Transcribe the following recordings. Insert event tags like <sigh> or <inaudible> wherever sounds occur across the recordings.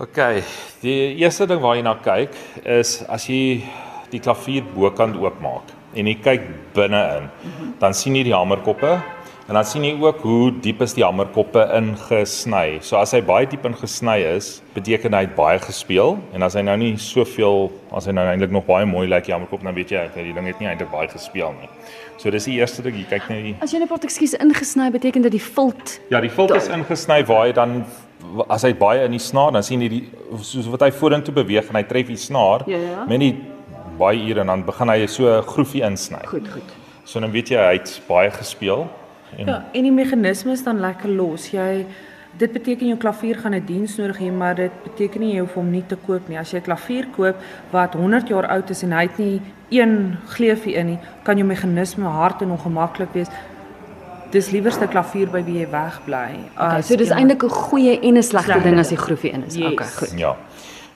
OK, die eerste ding waar jy na kyk is as jy die klavier bokant oopmaak en jy kyk binne-in, dan sien jy die hamerkoppe en dan sien jy ook hoe diep is die hamerkoppe ingesny. So as hy baie diep ingesny is, beteken hy het baie gespeel en as hy nou nie soveel as hy nou eintlik nog baie mooi lyk die hamerkop, dan weet jy okay, die ding het nie eintlik baie gespeel nie. So dis die eerste ding jy kyk net die As jy 'n pot ekskuus ingesny beteken dit die vilt Ja, die vilt is ingesny waar hy dan as hy baie in die snaar dan sien jy die soos wat hy vorentoe beweeg en hy tref die snaar Ja, ja. met die baie ure en dan begin hy so 'n groefie insny. Goed, goed. So dan weet jy hy het baie gespeel en Ja, en die meganisme is dan lekker los. Jy dit beteken jou klavier gaan 'n diens nodig hê, maar dit beteken nie jy hoef hom nie te koop nie. As jy 'n klavier koop wat 100 jaar oud is en hy het nie een gleufie in nie, kan jou meganisme hard en ongemaklik wees. Dis liewerste klavier by wie jy wegbly. Okay, so dis eintlik 'n goeie en 'n slegte ding as die groefie in is. Yes. Okay, goed. ja.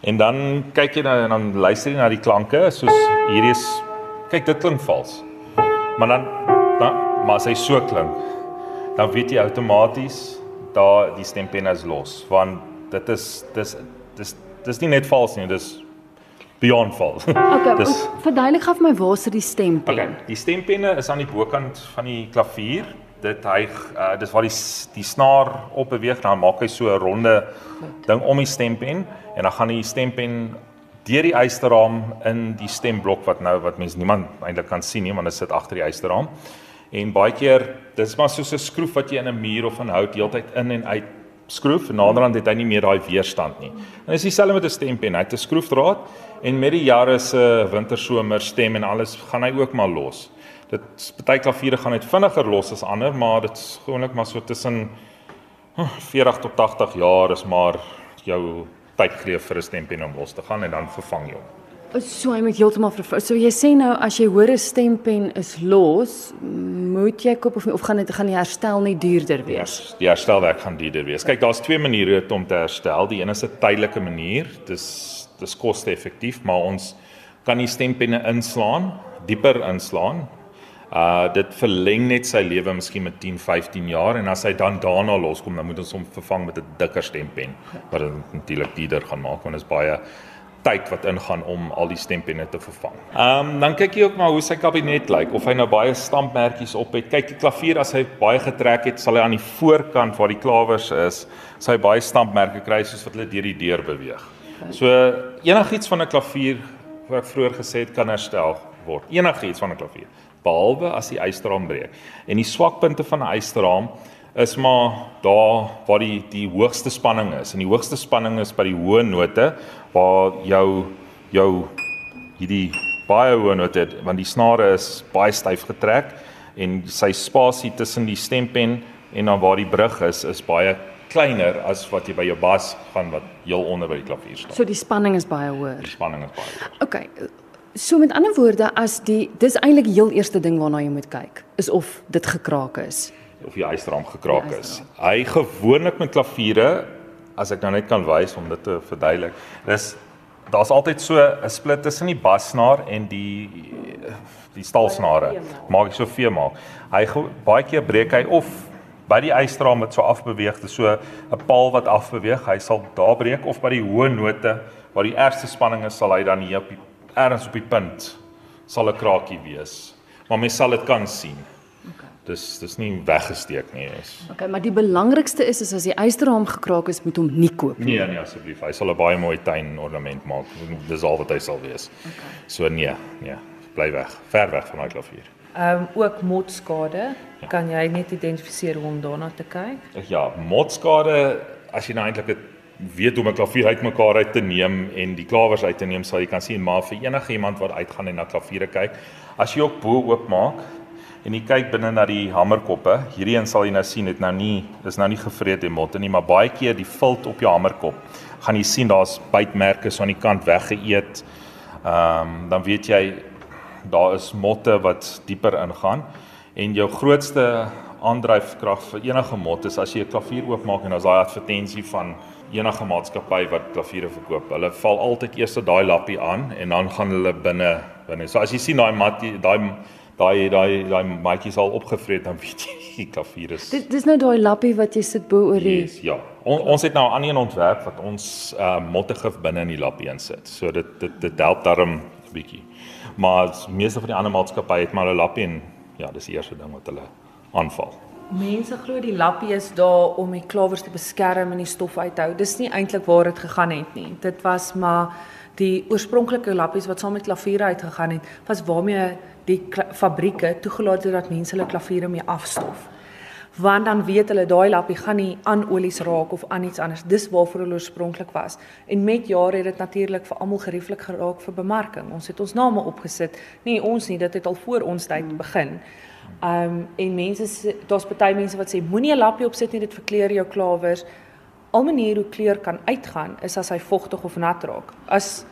En dan kyk jy en dan luister jy na die klanke soos hierdie is kyk dit klink vals. Maar dan dan maar as hy so klink, dan weet jy outomaties daar die stempen is los want dit is dis dis dis nie net vals nie, dis beyond vals. <laughs> Okay, Dis- dis verduidelik gou vir my waar sit die stempen? Okay, die stempenne is aan die bokant van die klavier. Dit hy uh, dis waar die die snaar op beweeg, dan maak hy so 'n ronde ding om die stempen en dan gaan die stempen deur die eysterraam in die stemblok wat nou wat mense niemand eintlik kan sien nie, want dit sit agter die eysterraam. En baie keer dis maar soos 'n skroef wat jy in 'n muur of in hout heeltyd in en uit skroef en naderhand het hy nie meer daai weerstand nie. En dis dieselfde met 'n stempen. Hy het 'n skroefdraad en met die jare se wintersomer stem en alles gaan hy ook maar los. Dit party klaviere gaan net vinniger los as ander, maar dit's gewoonlik maar so tussen huh, 40 tot 80 jaar is maar jou tydgreep vir 'n stempen om los te gaan en dan vervang jy hom. So hy moet heeltemal vervou. So jy sê nou as jy hoor 'n stempen is los, moet jy koop of of gaan dit gaan die herstel nie duurder wees? Ja, die herstelwerk gaan duurder wees. Kyk, daar's twee maniere om te herstel. Die een is 'n tydelike manier. Dis dis koste-effektief, maar ons kan die stempenne inslaan, dieper inslaan. Uh dit verleng net sy lewe miskien met 10, 15 jaar en as hy dan daarna loskom, dan moet ons hom vervang met 'n dikker stempen wat dit natuurlik duurder gaan maak want dit is baie tyd wat ingaan om al die stempenne te vervang. Ehm um, dan kyk jy ook maar hoe sy kabinet lyk, of hy nou baie stampmerkies op het. Kyk, die klavier as hy baie getrek het, sal hy aan die voorkant waar die klawers is, hy baie stampmerke kry soos wat hulle deur die deur beweeg. So enigiets van 'n klavier wat ek vroeër gesê het kan herstel word. Enigiets van 'n klavier, behalwe as die ysterraam breek. En die swakpunte van 'n ysterraam is maar daar waar die die hoogste spanning is. En die hoogste spanning is by die hoë note waar jou jou hierdie baie hoë note het, want die snare is baie styf getrek en sy spasie tussen die stempen en dan waar die brug is is baie kleiner as wat jy by jou bas gaan wat heel onder by die klavier staan. So die spanning is baie hoër. Die spanning is baie hoog. Okay. So met ander woorde, as die dis eintlik die heel eerste ding waarna jy moet kyk, is of dit gekraak is. of die ysterraam gekraak Die is. Hy gewoonlik met klaviere as ek nou net kan wys om dit te verduidelik. Dis daar's altyd so 'n split tussen die bassnaar en die die stalsnare. Maak hy so vee maak. Hy baie keer breek hy of by die ysterraam wat so afbeweeg, dis so 'n paal wat afbeweeg. Hy sal daar breek of by die hoë note waar die ergste spanning is, sal hy dan hier op die ergens op die punt sal 'n kraakie wees. Maar mens sal dit kan sien. Dis dis nie weggesteek nie. Is. Okay, maar die belangrikste is is as die ysterraam gekraak is, moet hom nie koop nie. Nee nee asseblief. Hy sal 'n baie mooi tuin ornament maak. Dis al wat hy sal wees. Okay. So nee, nee, bly weg. Ver weg van daai klavier. Ehm um, ook motskade. Kan jy net identifiseer hoe om daarna te kyk? Ja, motskade as jy nou eintlik dit weet hoe om 'n klavier uitmekaar uit te neem en die klawers uit te neem, sal jy kan sien maar vir enige iemand wat uitgaan en na klaviere kyk, as jy ook bo oop maak en jy kyk binne na die hamerkoppe, hierdie een sal jy nou sien dit nou nie dis nou nie gevreet en motte nie, maar baie keer die vilt op jou hamerkop, gaan jy sien daar's bytmerke so aan die kant weggeëet. Ehm um, dan weet jy daar is motte wat dieper ingaan en jou grootste aandryfkrag vir enige mot is as jy 'n klavier oopmaak en daar's daai advertensie van enige maatskappy wat klaviere verkoop. Hulle val altyd eers daai lappie aan en dan gaan hulle binne binne. So as jy sien daai mat daai daai daai daai maatjies al opgevreet dan weet jy <laughs> die klavier is. Dit dis nou daai lappie wat jy sit bo oor die Yes, ja. On, ons het nou aan een ontwerp wat ons uh mottegif binne in die lappie insit. So dit dit dit help daarom 'n bietjie. Maar meeste van die ander maatskappye het maar 'n lappie en ja, dis die eerste ding wat hulle aanval. Mense glo die lappie is daar om die klawers te beskerm en die stof uit te hou. Dis nie eintlik waar dit gegaan het nie. Dit was maar die oorspronklike lappies wat saam met klaviere uitgegaan het, was waarmee die fabrieke toegelaat het dat mense hulle klaviere mee afstof. Want dan weet hulle daai lappie gaan nie aan olies raak of aan iets anders. Dis waarvoor hulle oorspronklik was. En met jare het dit natuurlik vir almal gerieflik geraak vir bemarking. Ons het ons name opgesit. Nee, ons nie, dit het al voor ons tyd begin. Um en mense daar's baie mense wat sê moenie 'n lappie opsit nie, dit verkleur jou klawers. Al manier hoe kleur kan uitgaan is as hy vogtig of nat raak. As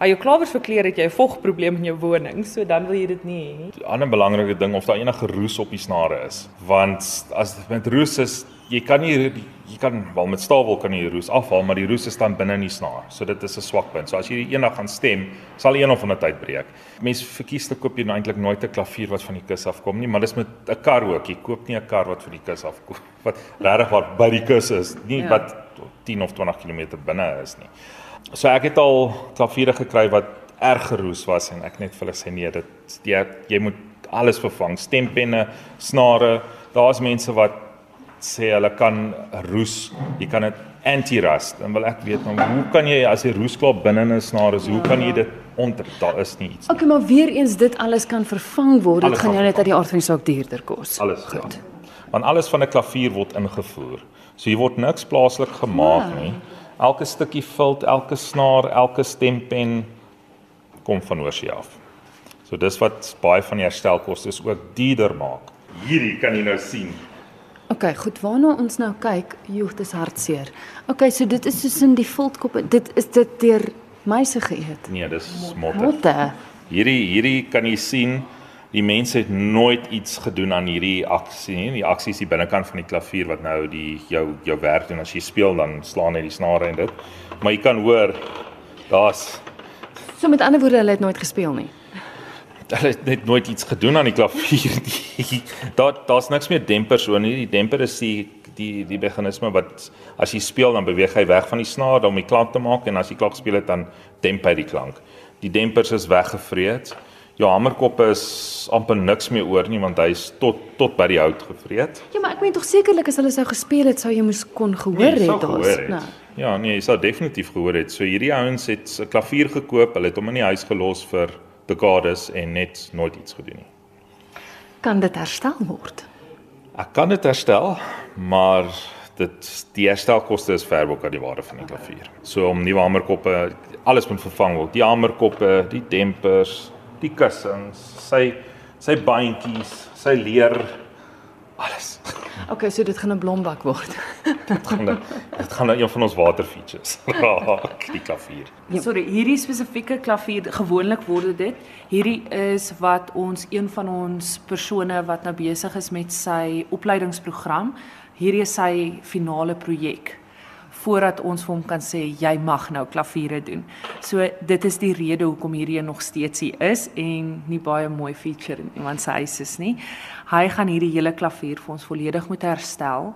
hy jou klawers verkleur het jy 'n vogprobleem in jou woning, so dan wil jy dit nie hê nie. Die ander belangrike ding of daar enige roes op die snare is, want as met roes is jy kan nie jy kan wel met stawel kan jy roes afhaal, maar die roes is dan binne in die snaar. So dit is 'n swak punt. So as jy eendag gaan stem, sal een of ander tyd breek. Mense verkies te koop jy nou eintlik nooit 'n klavier wat van die kus afkom nie, maar dis met 'n kar ook. Jy koop nie 'n kar wat van die kus afkom <laughs> wat regtig wat by die kus is, nie Ja. wat 10 of 20 km binne is nie. So ek het al klaviere gekry wat erg geroes was en ek net vir hulle sê nee, dit jy, jy moet alles vervang, stempenne, snare. Daar's mense wat sê hulle kan roes, jy kan dit anti-rust. Dan wil ek weet nou hoe kan jy as die roes klaar binne in 'n snaar is, hoe kan jy dit onder daar is nie iets. Okay, maar weer eens dit alles kan vervang word. Dit gaan jou net uit die aard van die saak duurder kos. Alles goed. Ja. Want alles van 'n klavier word ingevoer. So hier word niks plaaslik gemaak Wow. nie. Elke stukkie vilt, elke snaar, elke stempen kom van oorsee af. So dis wat baie van die herstelkoste ook duurder maak. Hierdie kan jy nou sien. Okay, goed, waarna ons nou kyk, joh, dis hartseer. Okay, so dit is soos in die viltkoppe. Dit is dit deur muise geëet. Nee, dis motte. Motte. Hierdie hierdie kan jy sien. Die mense het nooit iets gedoen aan hierdie aksie nie. Die aksie is die binnekant van die klavier wat nou die jou jou werk doen as jy speel dan slaan hy die snare en dit. Maar jy kan hoor daar's So met ander woorde, hulle het nooit gespeel nie. hulle het net nooit iets gedoen aan die klavier <laughs> nie. Daar daar's niks meer dempers so nie. Die demper is die die die meganisme wat as jy speel dan beweeg hy weg van die snaar om die klank te maak en as jy klank speel het dan demp hy die klank. Die dempers is weggevreet. Jou hamerkoppe is amper niks meer oor nie want hy's tot tot by die hout gevreet. Ja, maar ek meen tog sekerlik as hulle sou gespeel het, sou jy moes kon gehoor Nee, het daar's. het. Nou, Ja, nee, jy sou definitief gehoor het. So hierdie ouens het 'n klavier gekoop, hulle het hom in die huis gelos vir dekades en net nooit iets gedoen nie. kan dit herstel word? Ek kan dit herstel, maar dit die herstelkoste is ver bo die waarde van die klavier. So om nuwe hamerkoppe, alles moet vervang word. Die hamerkoppe, die dempers, die kussings, sy sy bandjies, sy leer alles. Okay, so dit gaan 'n blombak word. <laughs> Dit gaan nou- dit gaan nou een van ons water features raak, die klavier. Ja. Sorry, hierdie spesifieke klavier gewoonlik word dit. Hierdie is wat ons een van ons persone wat nou besig is met sy opleidingsprogram. Hierdie is sy finale projek voordat ons vir hom kan sê jy mag nou klaviere doen. So dit is die rede hoekom hierdie nog steeds hier is en nie baie mooi feature in iemand se huis is nie. Hy gaan hierdie hele klavier vir ons volledig moet herstel.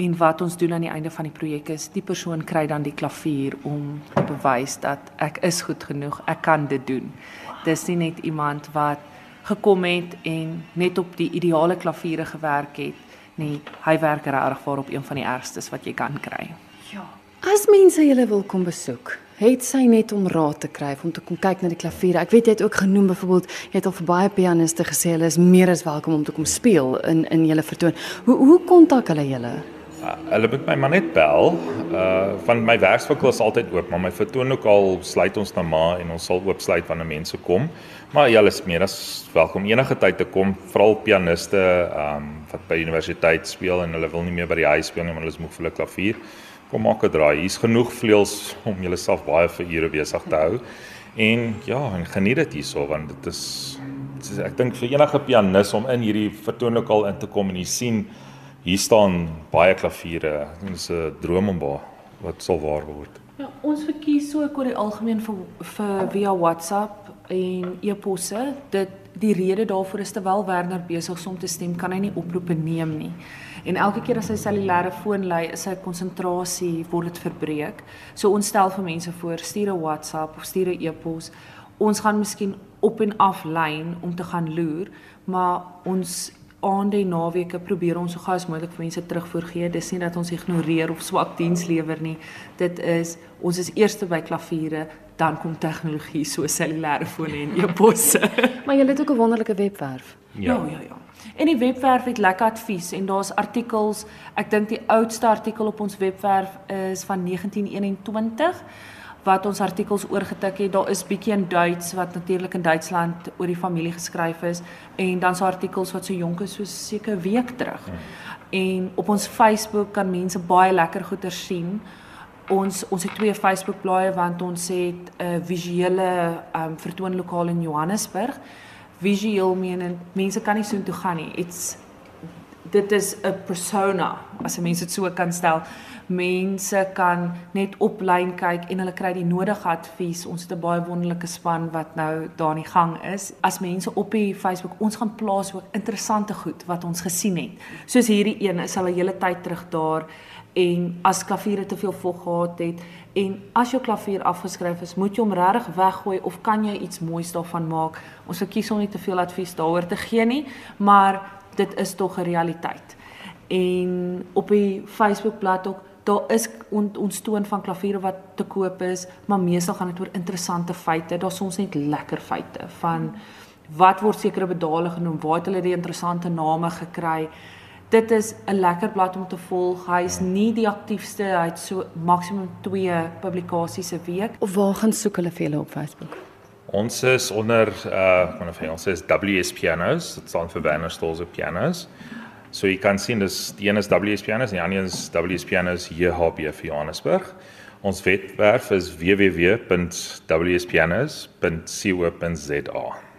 En wat ons doen aan die einde van die projek is die persoon kry dan die klavier om te bewys dat ek is goed genoeg, ek kan dit doen. Dis nie net iemand wat gekom het en net op die ideale klaviere gewerk het nie. Hy werk regtig waar op een van die ergstes wat jy kan kry. As mense julle wil kom besoek, het sy net om raad te kry om te kom kyk na die klaviere. Ek weet jy het ook genoem byvoorbeeld, jy het al vir baie pianiste gesê hulle is meer as welkom om te kom speel in in julle vertoon. Hoe hoe kontak hulle julle? Uh, hulle moet my maar net bel. Uh van my werkswinkel is altyd oop, maar my vertoon ook al sluit ons na ma en ons sal oop sluit wanneer mense kom. Maar julle is meer as welkom enige tyd te kom, veral pianiste um wat by universiteit speel en hulle wil nie meer by die huis speel nie, maar hulle is moeg vir hulle klavier. Kom maak 'n draai. Hier's genoeg vleuels om julleself baie vir ure besig te hou. En ja, en geniet dit hierso want dit is, dit is ek dink vir enige pianis om in hierdie vertoonlokaal in te kom en jy sien hier staan baie klaviere. Dit is 'n droom om ba wat sal waar word. Ja, ons verkies ook oor die algemeen vir vir via WhatsApp en e-posse. Dit die rede daarvoor is terwyl Werner besig is om te stem, kan hy nie oproepe neem nie. En elke keer as hy cellulêre foon lei, is sy konsentrasie word dit verbreek. So ons stel vir mense voor, stuur 'n WhatsApp of stuur 'n e-pos. Ons gaan miskien op en af lyn om te gaan loer, maar ons aande en naweke probeer ons so gou as moontlik vir mense terugvoer gee. Dis nie dat ons ignoreer of swak diens lewer nie. Dit is ons is eerste by klaviere, dan kom tegnologie so cellulêre fone en e-posse. <laughs> maar jy het ook 'n wonderlike webwerf. Ja, ja, ja. ja. En die webwerf het lekker advies en daar's artikels. Ek dink die oudste artikel op ons webwerf is van 1921 wat ons artikels oorgetik het. Daar is bietjie in Duits wat natuurlik in Duitsland oor die familie geskryf is en dan so artikels wat so jonk is so seker week terug. Hmm. En op ons Facebook kan mense baie lekker goeie sien. Ons ons het twee Facebook blaaie want ons het 'n uh, visuele um, vertoonlokaal in Johannesburg. Visueel meen mense kan nie so intoe gaan nie. It's dit is 'n persona as 'n mens dit so kan stel mense kan net op lyn kyk en hulle kry die nodige advies. Ons het 'n baie wonderlike span wat nou daar in die gang is. As mense op die Facebook ons gaan plaas ook interessante goed wat ons gesien het. Soos hierdie een is al 'n hele tyd terug daar en as klaviere te veel vog gehad het en as jou klavier afgeskryf is, moet jy hom regtig weggooi of kan jy iets moois daarvan maak? Ons verkies om nie te veel advies daaroor te gee nie, maar dit is tog 'n realiteit. En op die Facebook bladsy ook daar is on, ons toon van klaviere wat te koop is, maar meestal gaan dit oor interessante feite. Daar's soms net lekker feite van wat word sekere pedale genoem, waar het hulle die interessante name gekry. Dit is 'n lekker blad om te volg. Hy is nie die aktiefste, hy het so maksimum 2 publikasies 'n week. Of waar gaan soek hulle vir julle op Facebook? Ons is onder uh, of ons is WS Pianos, dit staan vir Werner Stolze Pianos. So jy kan sien dis die een is WS Pianos en die ander is WS Pianos JHB vir Johannesburg. Ons webwerf is www.wspianos.co.za.